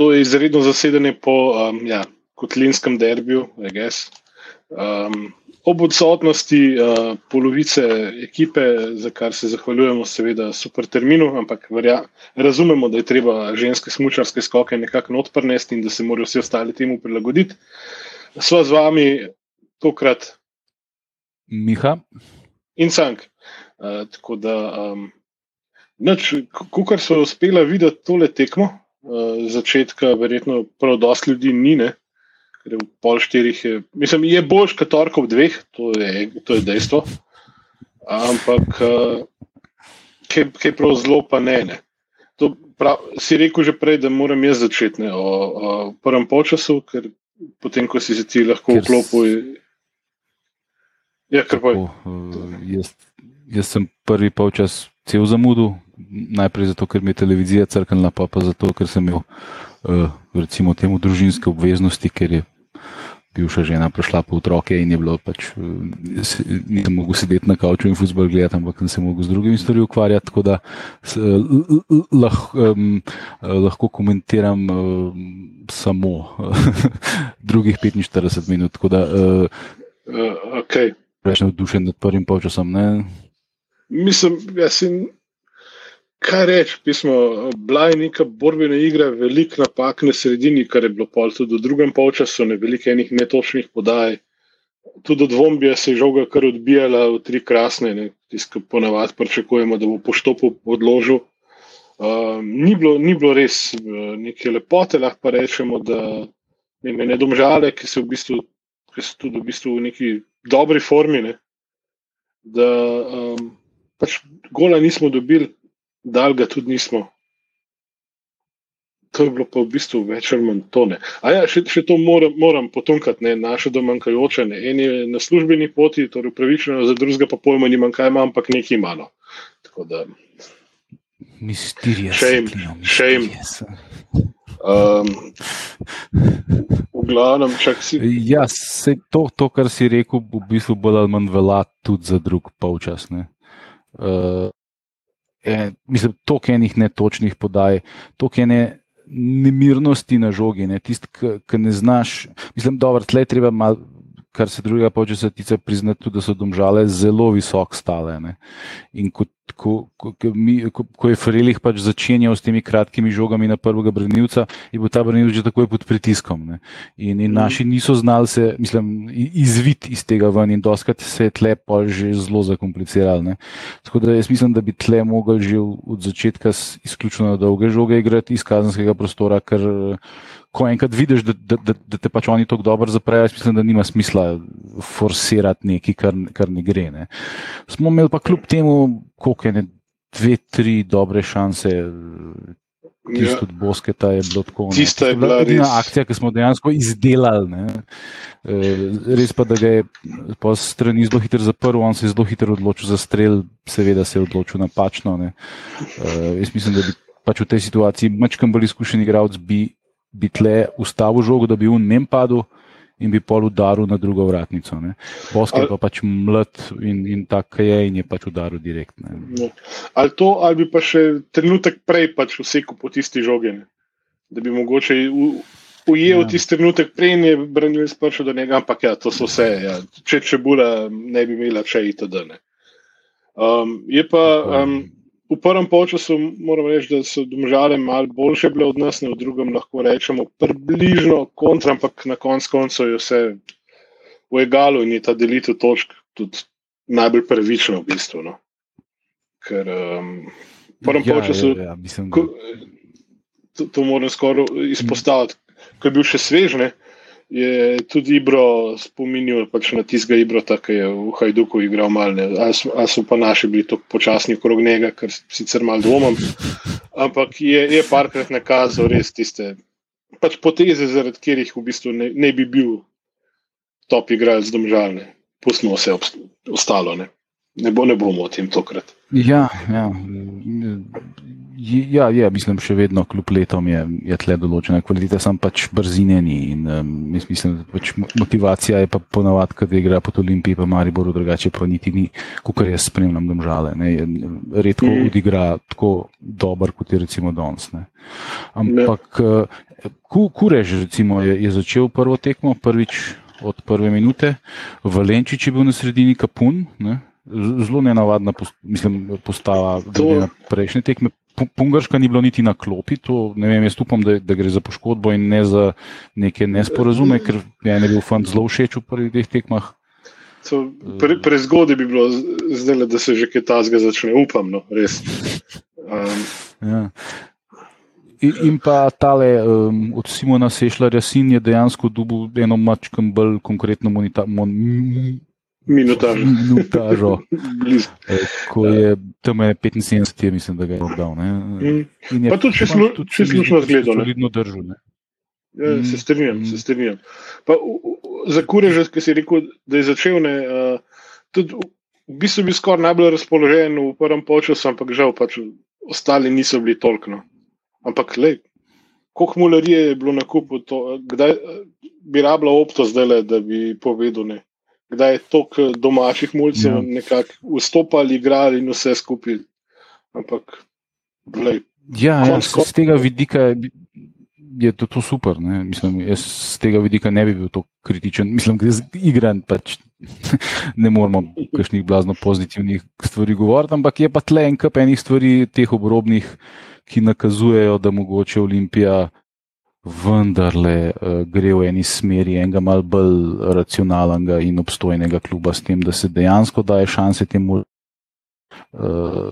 to je izredno zasedanje po um, ja, kotlinskem derbiju, um, ob odsotnosti uh, polovice ekipe, za kar se zahvaljujemo, seveda, super terminu, ampak verja, razumemo, da je treba ženske smočarske skoke nekako odprnesti in da se morajo vsi ostali temu prilagoditi. Sva z vami tokrat. Miha. In Sank. Uh, tako da, um, kar so uspela videti tole tekmo, začetka, verjetno prav dosti ljudi ni, ne? ker je v pol štirih, je, mislim, je boljš kot torkov dveh, to je, to je dejstvo. Ampak, uh, kaj, kaj prav zelo pa ne. ne. To prav, si rekel že prej, da moram jaz začeti o, o prvem polčasu, ker potem, ko si se ti lahko vklopil. Ja, kar pa je. Jaz, jaz sem prvi polčas cel zamudil, najprej zato, ker mi je televizija crknila, pa pa zato, ker sem imel uh, recimo temu družinske obveznosti, ker je bivša žena prišla po otroke in je bilo pač, uh, nisem mogel sedeti na kavču in futbol gledati, ampak sem se mogel z drugimi stvarmi ukvarjati, tako da uh, lah, um, lahko komentiram uh, samo drugih 45 minut. Tako da, uh, okay. Rečem, navdušen nad prvim polčasom. Mislim, jaz sem. Kaj reči, pismo, bila je neka borbena igra, veliko napak na sredini, kar je bilo pol tudi v drugem polčasu, ne veliko enih netočnih podaj. Tudi od Vombija se je žoga kar odbijala v tri krasne, tisto ponavadi pričakujemo, da bo poštopil odložil. Uh, ni, bilo, ni bilo res uh, neke lepote, lahko pa rečemo, da ne, ne domžale, ki so, v bistvu, ki so tudi v, bistvu v neki dobri formi, ne, da um, pač gola nismo dobili dal ga tudi nismo. To je bilo pa v bistvu več ali manj tone. A ja, še, še to moram, moram potunkati, ne, naše domankajoče. Ne. En je na službeni poti, torej upravičeno, za drugega pa pojma nimam, kaj ima, ampak nekaj malo. Tako da. Misterija. Shame. Shame. Um, v glavnem, čak si. Ja, se to, to, kar si rekel, v bistvu bolj ali manj velja tudi za drug polčas. Uh, eh, mislim, toliko enih netočnih podaj, toliko ene nemirnosti na žogi, ne, tisti, ki ne znaš. Mislim, da je treba malo kar se drugega počasa tiče, priznati tudi, da so domžale zelo visoko stale. Ne. In ko, ko, ko, ko, ko je Frelih pač začenjal s temi kratkimi žogami na prvega branilca, je bil ta branilec že takoj pod pritiskom. In, in naši niso znali se, mislim, izviti iz tega ven in doskrat se je tle pa že zelo zakompliciralo. Tako da jaz mislim, da bi tle mogli že od začetka izključno na dolge žoge igrati iz kazanskega prostora, ker ko enkrat vidiš, da, da, da, da te pač oni tako dobro zaprejo, mislim, da nima smisla forsirati nekaj, kar, kar ne gre. Ne. Smo imeli pa kljub temu, koliko je ne, dve, tri dobre šanse. Tisto ja. od Bosketa je bilo tako. Tista je bila edina akcija, ki smo dejansko izdelali. Ne. E, res pa, da ga je po strani zelo hitro zaprl, on se je zelo hitro odločil za strel, seveda se je odločil napačno. E, jaz mislim, da bi pač v tej situaciji mačkam bolj izkušen igralec bi bi tle ustavil žogo, da bi v njem padel in bi pol udaril na drugo vratnico. Boske pa pač mlad in, in tako je in je pač udaril direktno. No. Ali to, ali bi pa še trenutek prej pač vsekel po tisti žogi, da bi mogoče ujel ja. tisti trenutek prej in je branil spršal do njega, ampak ja, to so vse. Ja. Če če bula ne bi imela če itd. Um, je pa. Um, v prvem času moram reči, da so domžale malo boljše bile od nas, ne v drugem lahko rečemo približno kontra, ampak na konc koncu je vse v egalu in je ta delitev točk tudi najbolj pravična v bistvu. No. Ker um, v prvem ja, času, ja, ja, mislim, ko, to, to moram skoraj izpostaviti, ko je bil še svežne je tudi Ibro spominjal pač na tistega Ibrota, ki je v Hajduku igral malne. A so pa naši bili tako počasni okrog njega, kar sicer malo dvomim. Ampak je, je parkrat nakazal res tiste pač poteze, zaradi katerih v bistvu ne, ne bi bil top igralec domžalne. Pustimo vse ostalo. Ne. Ne, bo, ne bomo o tem tokrat. Ja, ja. Ja, je, mislim, še vedno, kljub letom, je, je tle določena kvaliteta, sam pač brzine ni. In, um, mislim, da pač motivacija je pa ponavadi, kad igra pod Olimpiji, pa Mariboru, drugače pa niti ni, kot jaz spremljam, domžale. Ne, redko mm. odigra tako dober, kot je recimo danes. Ampak ne. Kurež recimo, je, je začel prvo tekmo, prvič od prve minute, Valenčič je bil na sredini Kapun, ne? Zelo nenavadna mislim, postava to... na prejšnje tekme. Pungarska ni bilo niti na klopi, to ne vem, jaz upam, da, da gre za poškodbo in ne za neke nesporazume, ker je ne bil fant zelo všeč v prvih dveh tekmah. Pre, prezgodaj bi bilo zdaj, da se že kaj tasga začne, upam, no, res. Um. Ja. In, in pa tale um, od Simona Sešljarja sin je dejansko dobil eno mačkam bolj konkretno monita, mon, minutažo. minutažo e, ko je tam 75, je, mislim, da ga je oddal. Mm. Pa tudi, če smo slušno zgledali. Vidno držal. Ja, se strinjam, se mm. strinjam. Pa, u, u, za kurež, ki si rekel, da je začel, ne, uh, tudi v bistvu bi skoraj najbolj razpoložen v prvem času, ampak žal pač ostali niso bili tolkno. Ampak, le, koliko mularije je bilo na kupu, to, kdaj bi rabila opto zdaj, da bi povedal, ne, kdaj je toliko domačih mulcev ja. nekako vstopali, igrali in vse skupaj. Ampak, le. Ja, ja z tega vidika je to, to super. Mislim, jaz z tega vidika ne bi bil tako kritičen. Mislim, da je igran, pač ne moramo kakšnih blazno pozitivnih stvari govoriti, ampak je pa tle en kup enih stvari, teh obrobnih ki nakazujejo, da mogoče Olimpija vendarle uh, gre v eni smeri enega malce bolj racionalnega in obstojnega kluba, s tem, da se dejansko daje šanse temu uh,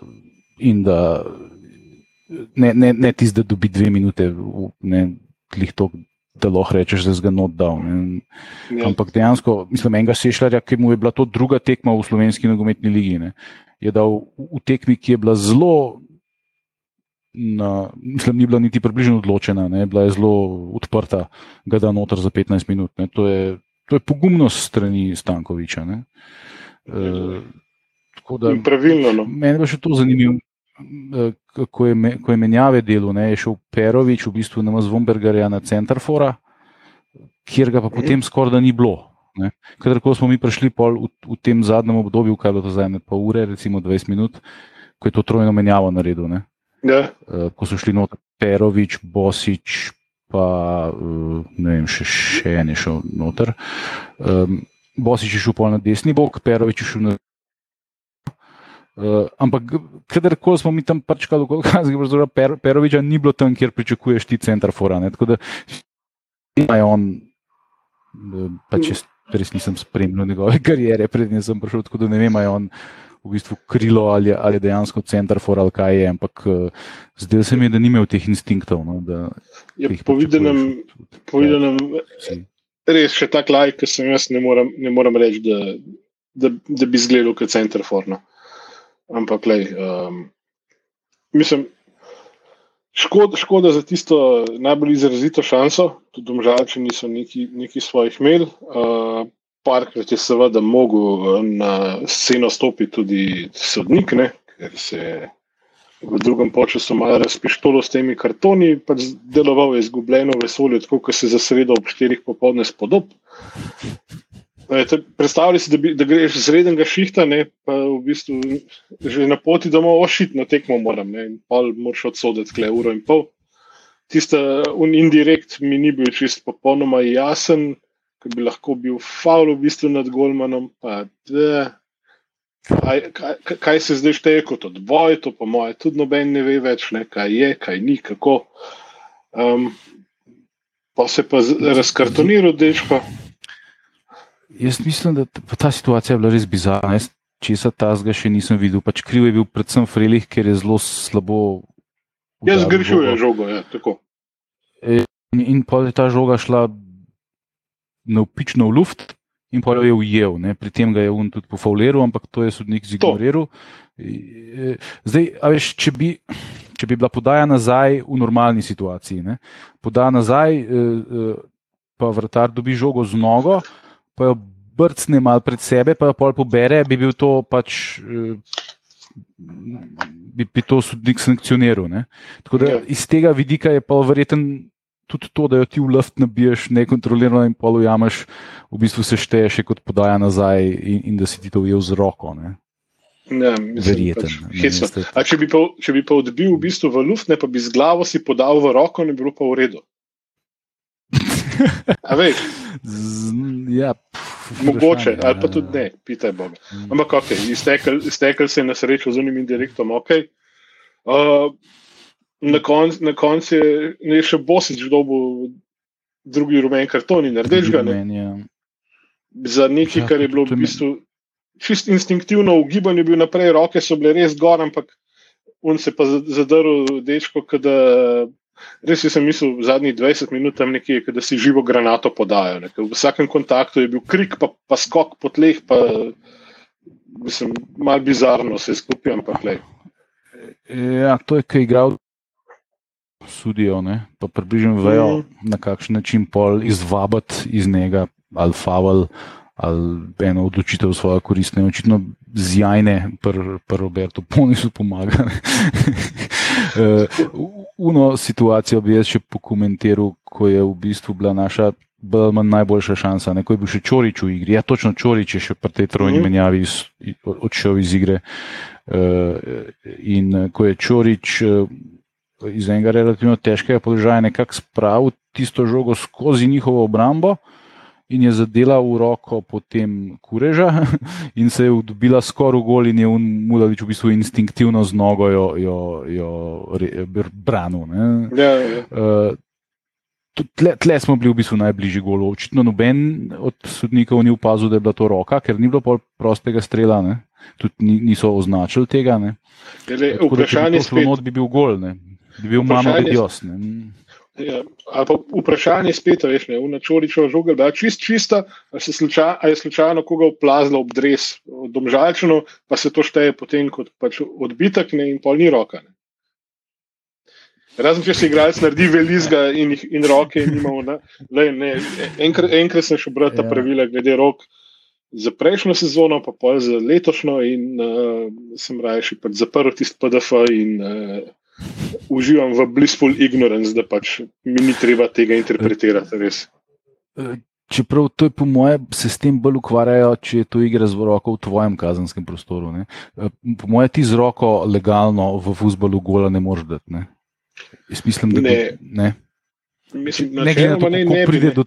in da ne, ne, ne tisti, da dobi dve minute, ne klih to. Da lahko rečeš, da je zgolj oddal. Ja. Ampak dejansko, mislim, enega sešljarja, ki mu je bila to druga tekma v slovenski nogometni ligi, ne, je dal v tekmi, ki je bila zelo na, mislim, ni bila niti približno odločena, ne, bila je zelo odprta, gleda noter za 15 minut. Ne, to, je, to je pogumnost strani Stankoviča. Ne. E, da, pravilno. No. Mene pa še to zanimivo. Eh, ko je, ko je menjave delo, ne, je šel Perovič v bistvu na Zvombergarja na Centerfora, kjer ga pa potem skoraj da ni bilo. Kadar smo mi prišli v, v tem zadnjem obdobju, kaj je bilo to zdaj, ne pol ure, recimo 20 minut, ko je to trojno menjavo naredil. Ne. Uh, ko so šli noter, Perovič, Bosič, pa uh, ne vem, še, še en je šel noter. Um, Bosič je šel pol na desni bok, Perovič je šel na. Uh, ampak, kadarkoli smo mi tam prčkali, kot kaže, per, Peroviča ni bilo tam, kjer pričakuješ ti center fora. Ne? Tako da je on, pač jaz res nisem spremljal njegove kariere, predtem sem prišel, tako da ne vem, je on v bistvu krilo ali, ali dejansko center for ali kaj je, ampak uh, zdaj se mi je, da ni imel teh instinktov. No, je povedanem, povedanem res še tak lajk, ki sem jaz ne moram, ne moram reči, da, da, da bi izgledal kot center for. No. Ampak, lej, um, mislim. Škoda, škoda za tisto najbolj izrazito šanso, tudi domžalči niso neki, neki svojih imeli. Uh, parkrat je seveda mogel eh, na sceno stopiti tudi sodnik, ne, ker se je v drugem času malo razpištolo s temi kartoni, pač deloval je izgubljeno vesolje, tako kot se za sredo ob štirih popoldne spodob. Predstavljaj si, da, bi, da greš z rednega šihta, ne, pa v bistvu že na poti domov ošit na tekmo moram, ne, in pol moraš odsoditi, kle uro in pol. Tista indirekt mi ni bil čist popolnoma jasen, ki bi lahko bil faul v bistvu nad Golmanom. Pa, de, kaj, kaj, kaj se zdaj šteje kot odboj, to pa moje, tudi noben ne ve več, ne, kaj je, kaj ni, kako. Um, pa se pa razkartoniral, dečko. Jaz mislim, da ta situacija je bila res bizarna. Jaz česa tazga še nisem videl. Pač kriv je bil predvsem Frelih, ker je zelo slabo. Jaz zgrešujem žogo, ja, tako. In, in pa je ta žoga šla navpično v luft in pa jo je ujel. Ne. Pri tem ga je on tudi pofauliral, ampak to je sodnik zignoriral. E, zdaj, veš, če, bi, če bi bila podaja nazaj v normalni situaciji, ne. podaja nazaj, e, e, pa vrtar dobi žogo z nogo, pa jo brcne mal pred sebe, pa jo pol pobere, bi bil to pač. Bi, bi to sodnik sankcioniral. Tako da ja. iz tega vidika je pa verjeten tudi to, da jo ti v luft nabiješ nekontrolirano in polo jameš, v bistvu se šteješ kot podaja nazaj in, in da si ti to ujel z roko. Ne? Ja, Verjeten. Pač, če, če bi pa odbil v bistvu v luft, ne pa bi z glavo si podal v roko, ne bi bilo pa v redu. A Z, ja, pf, mogoče, ali pa ja. tudi ne, pitaj Boga. Mm. Ampak ok, iztekel, iztekel se je na srečo z unim indirektom, ok. Uh, na koncu konc je, je še Bosič dobil drugi rumen karton in rdečega. ne. Meni je- za nekaj, Ja, kar je bilo v je bistvu čist instinktivno v gibanju, bil naprej, roke so bile res gor, ampak on se pa za- zadrl, dečko, da res je sem mislil zadnjih 20 minut tam nekje, da si živo granato podajo. Ne. ker V vsakem kontaktu je bil krik, pa, pa skok po tleh, pa mislim, mal bizarno se skupaj, ampak lej. Ja, to je, kaj igral. Sudijo, ne? pa približno vejo, Mhm. na kakšen način pol izvabiti iz njega ali favel ali eno odločitev svojo koristne. Očitno zjajne, pri pr Robertu Ponisu pomaga. Eh, Uno situacijo bi jaz še pokomentiral, ko je v bistvu bila naša ali manj najboljša šansa, ne? ko je bil še Čorič v igri. Ja, točno Čorič je še pri tej trojni Mhm. menjavi iz, odšel iz igre. Uh, in eh, ko je Čorič iz enega relativno težkega položaja nekako spravil tisto žogo skozi njihovo obrambo in je zadela v roko potem kureža in se je dobila skoraj gol in je Mulavič v bistvu instinktivno z nogo jo, jo, jo re, br- branil. Ja, ja. Uh, Tle, tle smo bili v bistvu najbližji golu. Očitno noben od sodnikov ni opazil, da je bila to roka, ker ni bilo prostega strela, ne. tudi ni, niso označili tega. Ne. Glej, Tako da, če Vprašanje bi to šlo not, bi bil gol, ne. Bi bil mamo Vprašanje- Dios. Ne. Ja, ali pa vprašanje spet, veš, ne, v načoričo žogo, da je čist, čista, ali, se sluča, ali je slučajno koga oplazilo ob dres, domžalčeno, pa se to šteje potem kot pač odbitek ne, in pol ni roka. Ne. Razen če se igralec naredi velizga in, in roke in imamo. Na, lej, ne, enkrat, enkrat sem še bral ta Ja. pravila glede rok za prejšnjo sezono, pa pol za letošnjo in uh, sem raje še pač zaprl tisti PDF in uh, uživam v blissful ignorance, da pač mi ni treba tega interpretirati. Res. Čeprav to je po moje, se s tem bolj ukvarjajo, če je to igra z roko v tvojem kazenskem prostoru. Ne? Eh, Po moje ti z roko legalno v futbalu gola ne moreš dati. Ne? Jaz mislim, da Ne. ne. Mislim, ne glede na to, kako ne pride ne. do.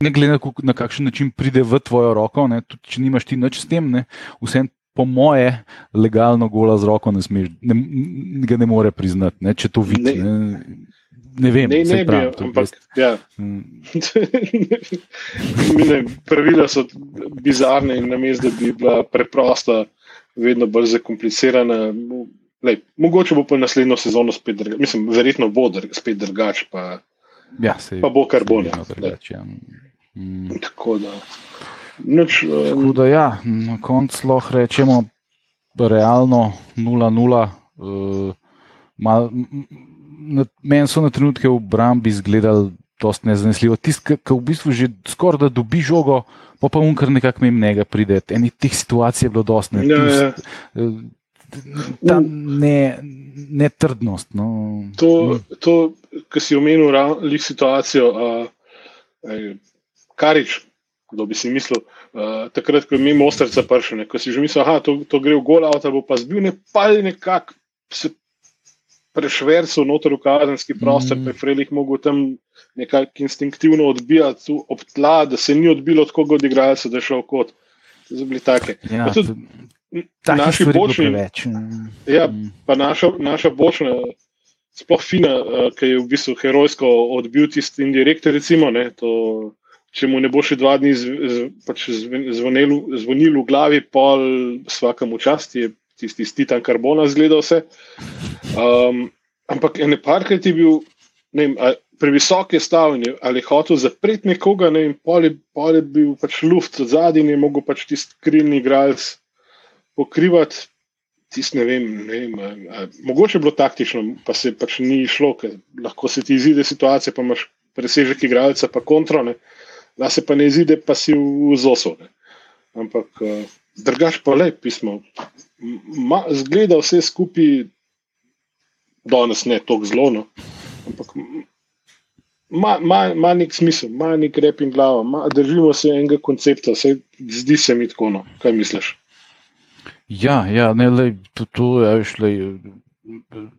Ne glede na, na kakšen način pride v tvojo roko, ne, tudi če nimaš ti nič s tem, ne, vsem po moje legalno gola z roko ne smeš, ne, n- ga ne more priznati, ne, če to vidi. Ne. Ne, ne vem, Ne, ne bi, pravim, to ampak ja. Mm, ne, pravila so bizarne in namesto, da bi bila preprosta, vedno bolj zakomplicirana. Lej, mogoče bo pa naslednjo sezono spet drugače, mislim, verjetno bo dr spet drugače, pa, Ja, sej, pa bo kar bo. ne. vedno drugače, ja. Mm. Tako da. Nič, eh, Tako da, ja, na koncu lahko rečemo, realno 0-0. Uh, mal- Meni so na trenutke v obrambi izgledali dosti nezanesljivo. Tisti, ki v bistvu že skoraj da dobi žogo, pa pa unkar nekako mimo njega pride. Enih teh situacij je bilo dosti. Ne, Ja, ja. eh, Ta ne, netrdnost. No. To, to kar si omenil, ravno situacijo, uh, Karič, kdo bi si mislil, uh, takrat, ko je mimo Ostrca pršene, ko si že mislil, da to, to gre v gol, avto bo pa zbil, ne pa je nekako se prešvercal noter v kazenski prostor, Mm. mm. pa je Frelih mogel tam nekako instinktivno odbijati ob tla, da se ni odbilo od koga od igralcev, da je šel kot. To so bili take. Ja, Pa tudi to- naši bočni- preveč. Mm. Ja, Mm. pa naša, naša bočna, sploh fina, uh, ki je v bistvu herojsko odbil tisti indirekt, recimo, ne, to, če mu ne bo še dva dni zv, z, pač zvonil, zvonil v glavi, pol vsakemu čast je tisti iz titan karbona zgledal se. Um, ampak ene parkrat je bil, ne vem, previsok je je, ali hotel zapreti nekoga, ne vem, pol je, pol je bil pač luft zadaj in je mogel pač tisti krilni igralec pokrivati. Tis ne vem, ne vem a, a, mogoče je bilo taktično, pa se pač ni šlo, ker lahko se ti izide situacija, pa imaš presežek igralca, pa kontro, ne. Da se pa ne izide, pa si v zosu. Ne. Ampak uh, drugač pa le pismo. Ma, zgleda vse skupaj, danes ne tako zelo, no. ampak ima, nek smisel, ima nek rep in glava, ima, držimo se enega koncepta, vse zdi se mi tako. No. Kaj misliš? Ja, ja ne, lej, to, to je, lej,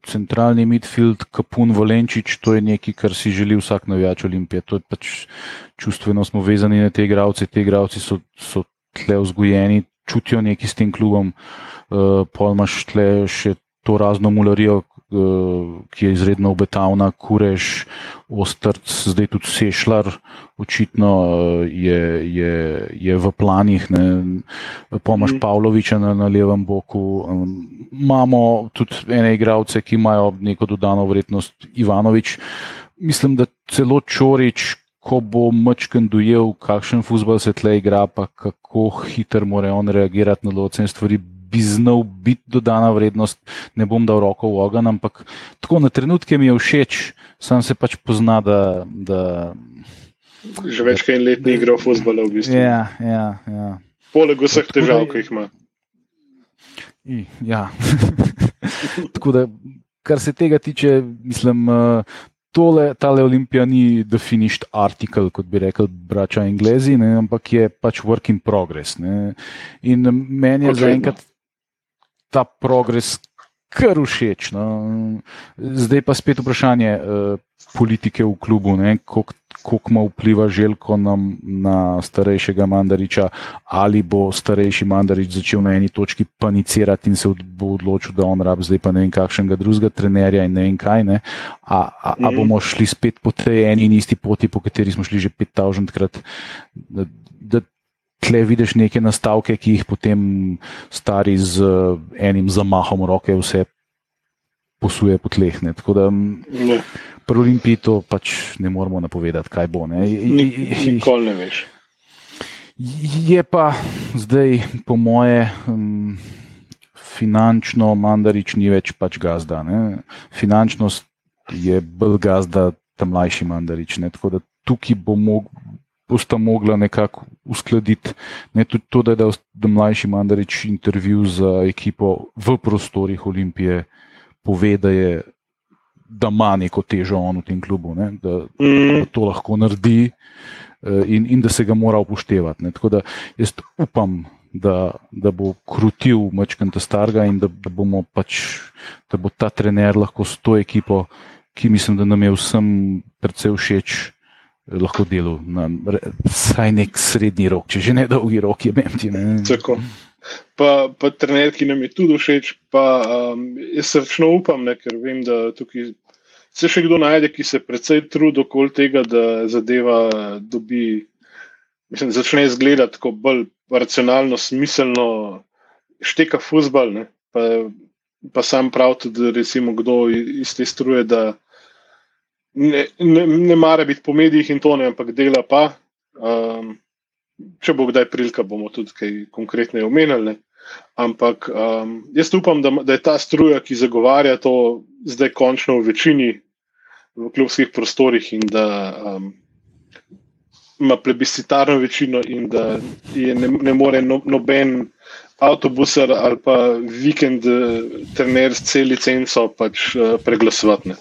centralni midfield, Kapun Valenčič, to je nekaj, kar si želi vsak navijač Olimpije. To je pač čustveno smo vezani na te igravce, te igravci so, so tle vzgojeni, čutijo nekaj s tem klubom. Uh, pol imaš tle še to razno mularijo, uh, ki je izredno obetavna, kureš, ostrc, zdaj tudi sešljar, očitno uh, je, je, je v planih, pomaž mm. Pavloviča na, na levem boku. Imamo tudi ene igralce, ki imajo neko dodano vrednost, Ivanovič. Mislim, da celo Čorič, ko bo Mčken dojel, kakšen futbol se tle igra, pa kako hitro mora on reagirati na določene stvari, bi znal biti dodana vrednost. Ne bom dal roko v ogen, ampak tako na trenutke mi je všeč, sam se pač pozna, da. da Že več kot en let ni igral futbola, v bistvu. Ja, ja, ja. Poleg vseh težav, ki jih ima. Ja. tako da, kar se tega tiče, mislim, uh, tole, tale olimpija ni the finished article, kot bi rekli brača Englezi, ne, ampak je pač work in progress. Ne. In meni je zaenkrat ta progres kar všeč. No. Zdaj pa spet vprašanje uh, politike v klubu, koliko ima vpliva želko na, na starejšega mandariča, ali bo starejši mandarič začel na eni točki panicirati in se bo odločil, da on rab zdaj pa ne vem kakšnega drugega trenerja in ne vem kaj. Ne. A, a, a mhm. bomo šli spet po tej eni in isti poti, po kateri smo šli že 5000 krat. Da, da Tle vidiš neke nastavke, ki jih potem stari z uh, enim zamahom roke vse posuje po tleh. Ne. Tako da pri Olimpiji to pač ne moremo napovedati, kaj bo. Nikoli ne veš. Je pa zdaj, po moje, um, finančno mandarič ni več pač gazda. Ne. Finančno je bolj gazda tam mlajši mandarič. Ne. Tako da tukaj bo mog, bosta mogla nekako uskladiti. Ne tudi to, da je dal mlajši mandarič intervju za ekipo v prostorih Olimpije pove, da, je, da ima neko težo on v tem klubu, ne, da, mm. da to lahko naredi eh, in, in da se ga mora upoštevati. Ne. Tako da jaz upam, da, da bo krutil Mačkan ta starga in da, da, pač, da bo ta trener lahko s to ekipo, ki mislim, da nam je vsem predvsej všeč. Lahko delo na vsaj nek srednji rok, če že ne dolgi rok, je meni. Tako pa, pa trener, ki nam je tudi všeč. Pa, um, jaz srčno upam, ne, ker vem, da tukaj se še kdo najde, ki se predvsej trudi okoli tega, da zadeva dobi. Mislim, začne izgledati tako bolj racionalno, smiselno, šteka fusbal. Ne, pa, pa sam prav tudi, recimo, kdo iz te struje, da ne, ne, ne mara biti po medijih in to ne, ampak dela pa. Um, če bo kdaj prilika, bomo tudi kaj konkretneje omenili. Ampak um, jaz upam, da, da je ta struja, ki zagovarja to, zdaj končno v večini v klubskih prostorih in da um, ima plebiscitarno večino in da je ne, ne more no, noben avtobusar ali pa vikend uh, trener s cel licenco pač uh, preglasovati.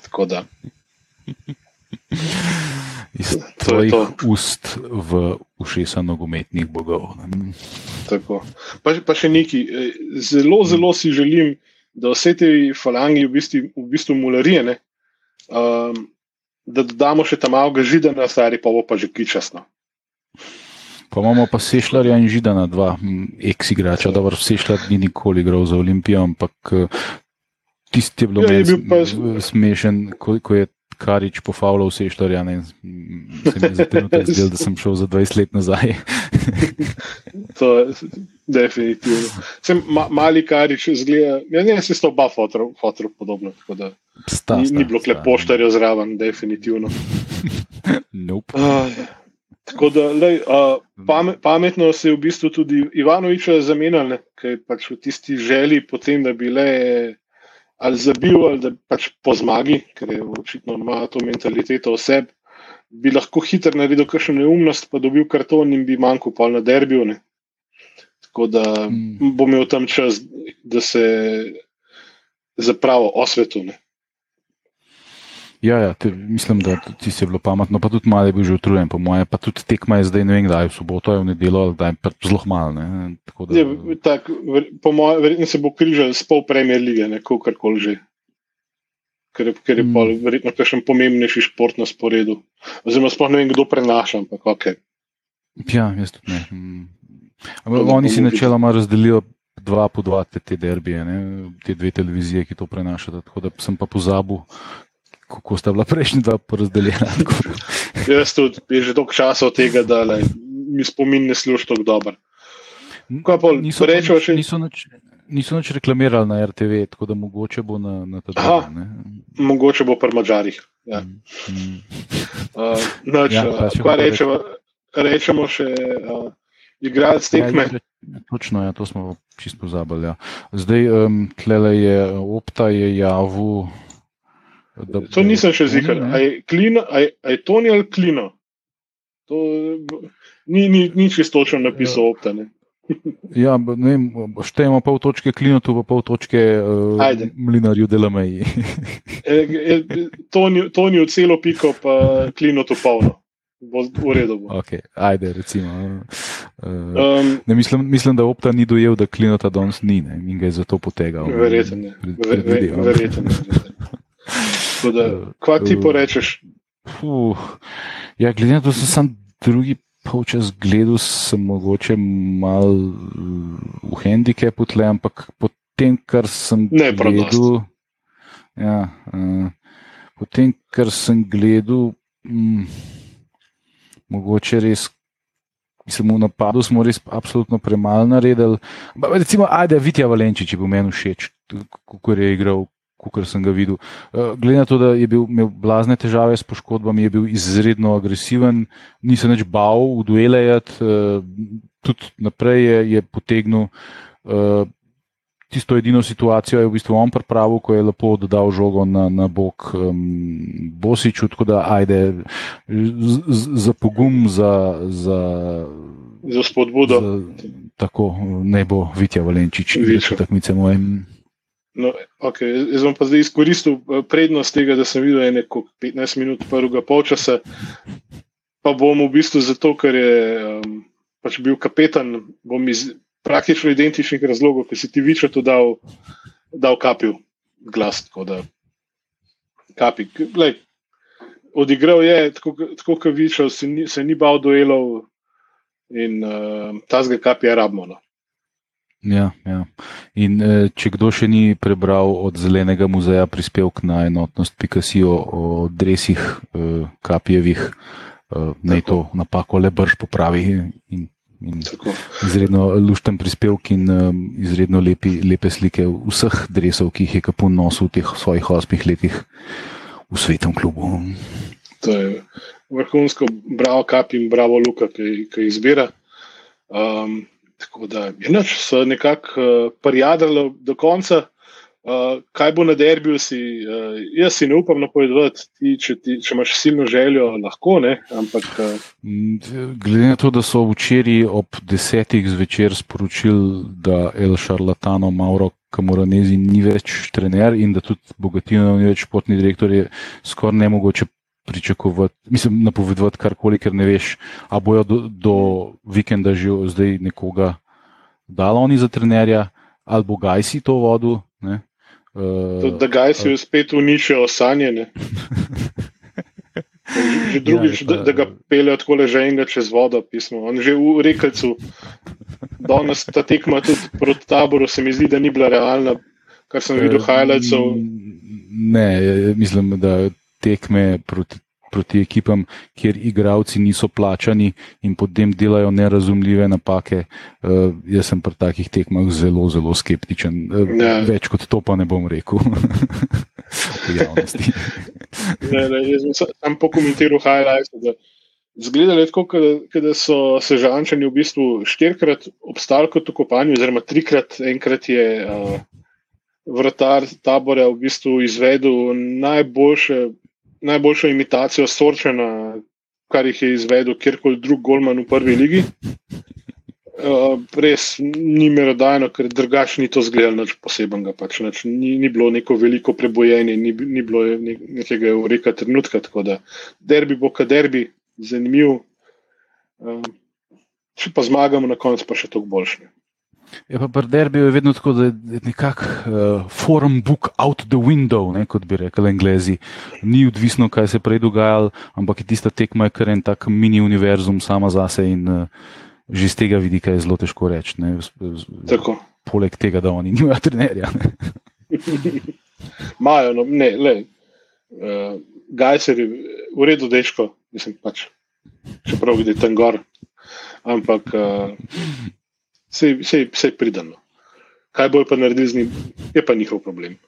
Iz tvojih ust v ušesa nogometnih bogov. Pa, pa še nekaj. Eh, zelo, zelo si želim, da vse te falangi v bistvu, v bistvu mularije, um, da dodamo še tam malo žida na stari, pa bo pa že kičasno. Pa imamo pa sešljarja in žida na dva, ex-igrača, da vrš sešljar ni nikoli igral za Olimpijo, ampak eh, tisti je bilo ja, pa... smešen, ko, ko je Karič pofavljal vse štorjane. Se mi je zdelo, da sem šel za 20 let nazaj. to je definitivno. Sem ma, mali Karič zgleda, ja, ne, se s to oba fotor podobno. Sta, ni, sta, ni bilo klepo štorjo zraven, definitivno. nope. uh, tako da, lej, uh, pamet, pametno se je v bistvu tudi Ivanoviča zamenjal, ker je pač v tisti želji potem, da bi le ali zabil, ali da pač po zmagi, ker je očitno ima to mentaliteto oseb, bi lahko hitro naredil kakšno neumnost, pa dobil karton in bi manjkal pol na derbiju. Ne. Tako da mm. bo imel tam čas, da se zapravo osvetuje. Ja, ja te, mislim, da ti si bilo pametno, pa tudi malo je bil že utrujen, po moje, pa tudi tekma je zdaj, ne vem, kdaj je v soboto, je v nedelo, da je zelo malo. Da... Ja, tak, po moje, verjetno se bo križal s pol premijer lige, kako koli že. ker, ker je mm. verjetno kakšen pomembnejši šport na sporedu. Oziroma, sploh ne vem, kdo prenaša, ampak ok. Ja, jaz tudi ne. Mm. Oni si načeloma razdelijo dva po dva te, te derbije, ne? te dve televizije, ki to prenašajo. Tako da sem pa pozabil, kako sta bila prejšnja dva porazdeljena. jaz tudi, je že toliko časa od tega, da le, mi spomin ne služi tako dobro. Niso, rečemo, še... niso, nač, niso nič reklamirali na RTV, tako da mogoče bo na, na ta dan. Mogoče bo pri Mačarih. Ja. Mm, mm. uh, nač, ja, uh, rečemo, rečemo še, uh, igralec tekme. Ja, točno, ja, to smo čisto pozabili. Ja. Zdaj, um, tlele je opta, je javu. Da, to nisem še zikal. Je to ni ali klino? To, ni, ni, ni čisto točno napisal ja. opta. Ne? Ja, ne vem, štejemo pol točke klinotu, pa pol točke uh, mlinarju delameji. E, e, to, to ni v celo piko, pa klinotu polno bo v redu. Bo. Okay, ajde, recimo. Uh, um, ne, mislim, mislim, da opta ni dojel, da klinota danes ni ne, in ga je zato potegal. Verjetno ne. Verjetno ne. Kaj ti porečeš? Uh, ja, glede na to, da sem sam drugi polčas gledal, sem mogoče mal v handikepu tle, ampak potem, kar sem ne, gledal. Ja, uh, potem, kar sem gledal. Mm, mogoče res. Mislim, v napadu smo res absolutno premalo naredili. Recimo, ajde, Vitja Valenčič, če bi meni všeč, kako je igral, kot sem ga videl. Uh, glede na to, da je bil, imel blazne težave s poškodbami, je bil izredno agresiven, nisem več bal v duelejat, uh, tudi naprej je, je potegnil. Uh, tisto edino situacijo je v bistvu on pripravil, ko je lepo dodal žogo na, na bok um, Bosiču, tako da ajde za pogum, za, za, za spodbudo. Za, tako ne bo Vitja Valenčič, več takmice mojem. No, okay. Jaz bom pa zdaj izkoristil eh, prednost tega, da sem videl neko 15 minut prvega polčasa. Pa bom v bistvu zato, ker je um, pač bil kapetan, bom iz, praktično identičnih razlogov, ki si ti več to dal, dal kapil glas. Kapi. Lej, odigral je tako, tako kot vičal, se, se ni bal duelov in uh, ta zga kapi je rabno. Ja, ja. In eh, če kdo še ni prebral od Zelenega muzeja prispevek na enotnost Picasso o dresih eh, Kapijevih, eh, naj to napako le brž popravi in Izredno lušten prispevek in um, izredno lepi, lepe slike vseh drevesov, ki jih je Kapun nosil v teh svojih osmih letih v svetovnem klubu. To je vrhunsko, bravo, kap in bravo, Luka, ki, ki izbira. Um, tako da je noč, so nekako uh, parjadrali do konca. Uh, kaj bo na derbiju, si, uh, jaz si ne upam napovedati, če, če imaš silno željo, lahko ne. Ampak, uh... Glede na to, da so včeraj ob desetih zvečer sporočili, da El Šarlatano Mauro Kamoranezi ni več trener in da tudi Bogatino ni več športni direktor, je skoraj ne mogoče pričakovati, mislim, napovedovati karkoli, ker ne veš, a bojo do, do vikenda že zdaj nekoga dala oni za trenerja, ali bo Gajsi to vodil. Uh, da ga je spet uničil sanjene. Že drugič, ja, pa, da, da ga pelje tako leženega čez vodo, pismo. On že v rekalcu, danes ta tekma tudi proti taboru, se mi zdi, da ni bila realna, kar sem videl, highlightsov. Ne, mislim, da tekme proti proti ekipam, kjer igravci niso plačani in potem delajo nerazumljive napake. Uh, jaz sem pri takih tekmah zelo, zelo skeptičen. Uh, več kot to pa ne bom rekel v javnosti. ne, ne, jaz sem tam pokomentiral highlights. Zgleda je tako, da so se žančani v bistvu štirikrat obstali kot v kopanju, oziroma trikrat, enkrat je uh, vratar tabora v bistvu izvedel najboljše najboljšo imitacijo Sorčena, kar jih je izvedel kjerkoli drug Golman v prvi ligi. Uh, res ni merodajno, ker drugače ni to zgledalo nič posebnega. Pač, nič, ni, ni bilo neko veliko prebojenje, ni, ni bilo ne, nekega ureka trenutka. Tako da derbi bo, kad derbi, zanimiv. Uh, če pa zmagamo na koncu, pa še toliko boljše. Je pa pri derbiju je vedno tako, da je nekako uh, forum book out the window, ne, kot bi rekli anglezi. Ni odvisno, kaj se prej dogajalo, ampak je tista tekma, kar je en tak mini univerzum sama zase in uh, že z tega vidika je zelo težko reči. Poleg tega, da oni nimajo trenerja. Majo, no, ne, le. Uh, Gajser je v redu, deško, mislim pač, čeprav vidiš tam gor. Ampak. Uh, vse je pridano. Kaj bojo pa naredili z njim, je pa njihov problem.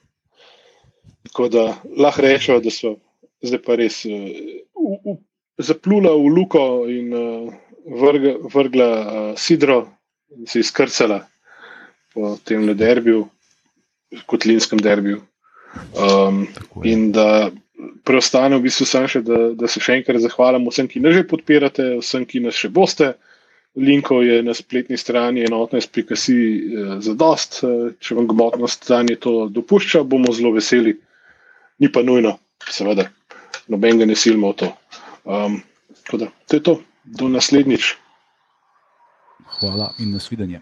Tako da lahko rečemo, da so zdaj pa res uh, zaplula v luko in uh, vrga, vrgla uh, sidro in se izkrcala po tem derbiju, kotlinskem derbiju. Um, in da preostane v bistvu samo še, da, da se še enkrat zahvalim vsem, ki nas že podpirate, vsem, ki nas še boste linkov je na spletni strani enotnost.si eh, za dost. Eh, če vam gmotno stanje to dopušča, bomo zelo veseli. Ni pa nujno, seveda, noben ga ne silimo v to. Um, da, to je to, do naslednjič. Hvala in nasvidenje.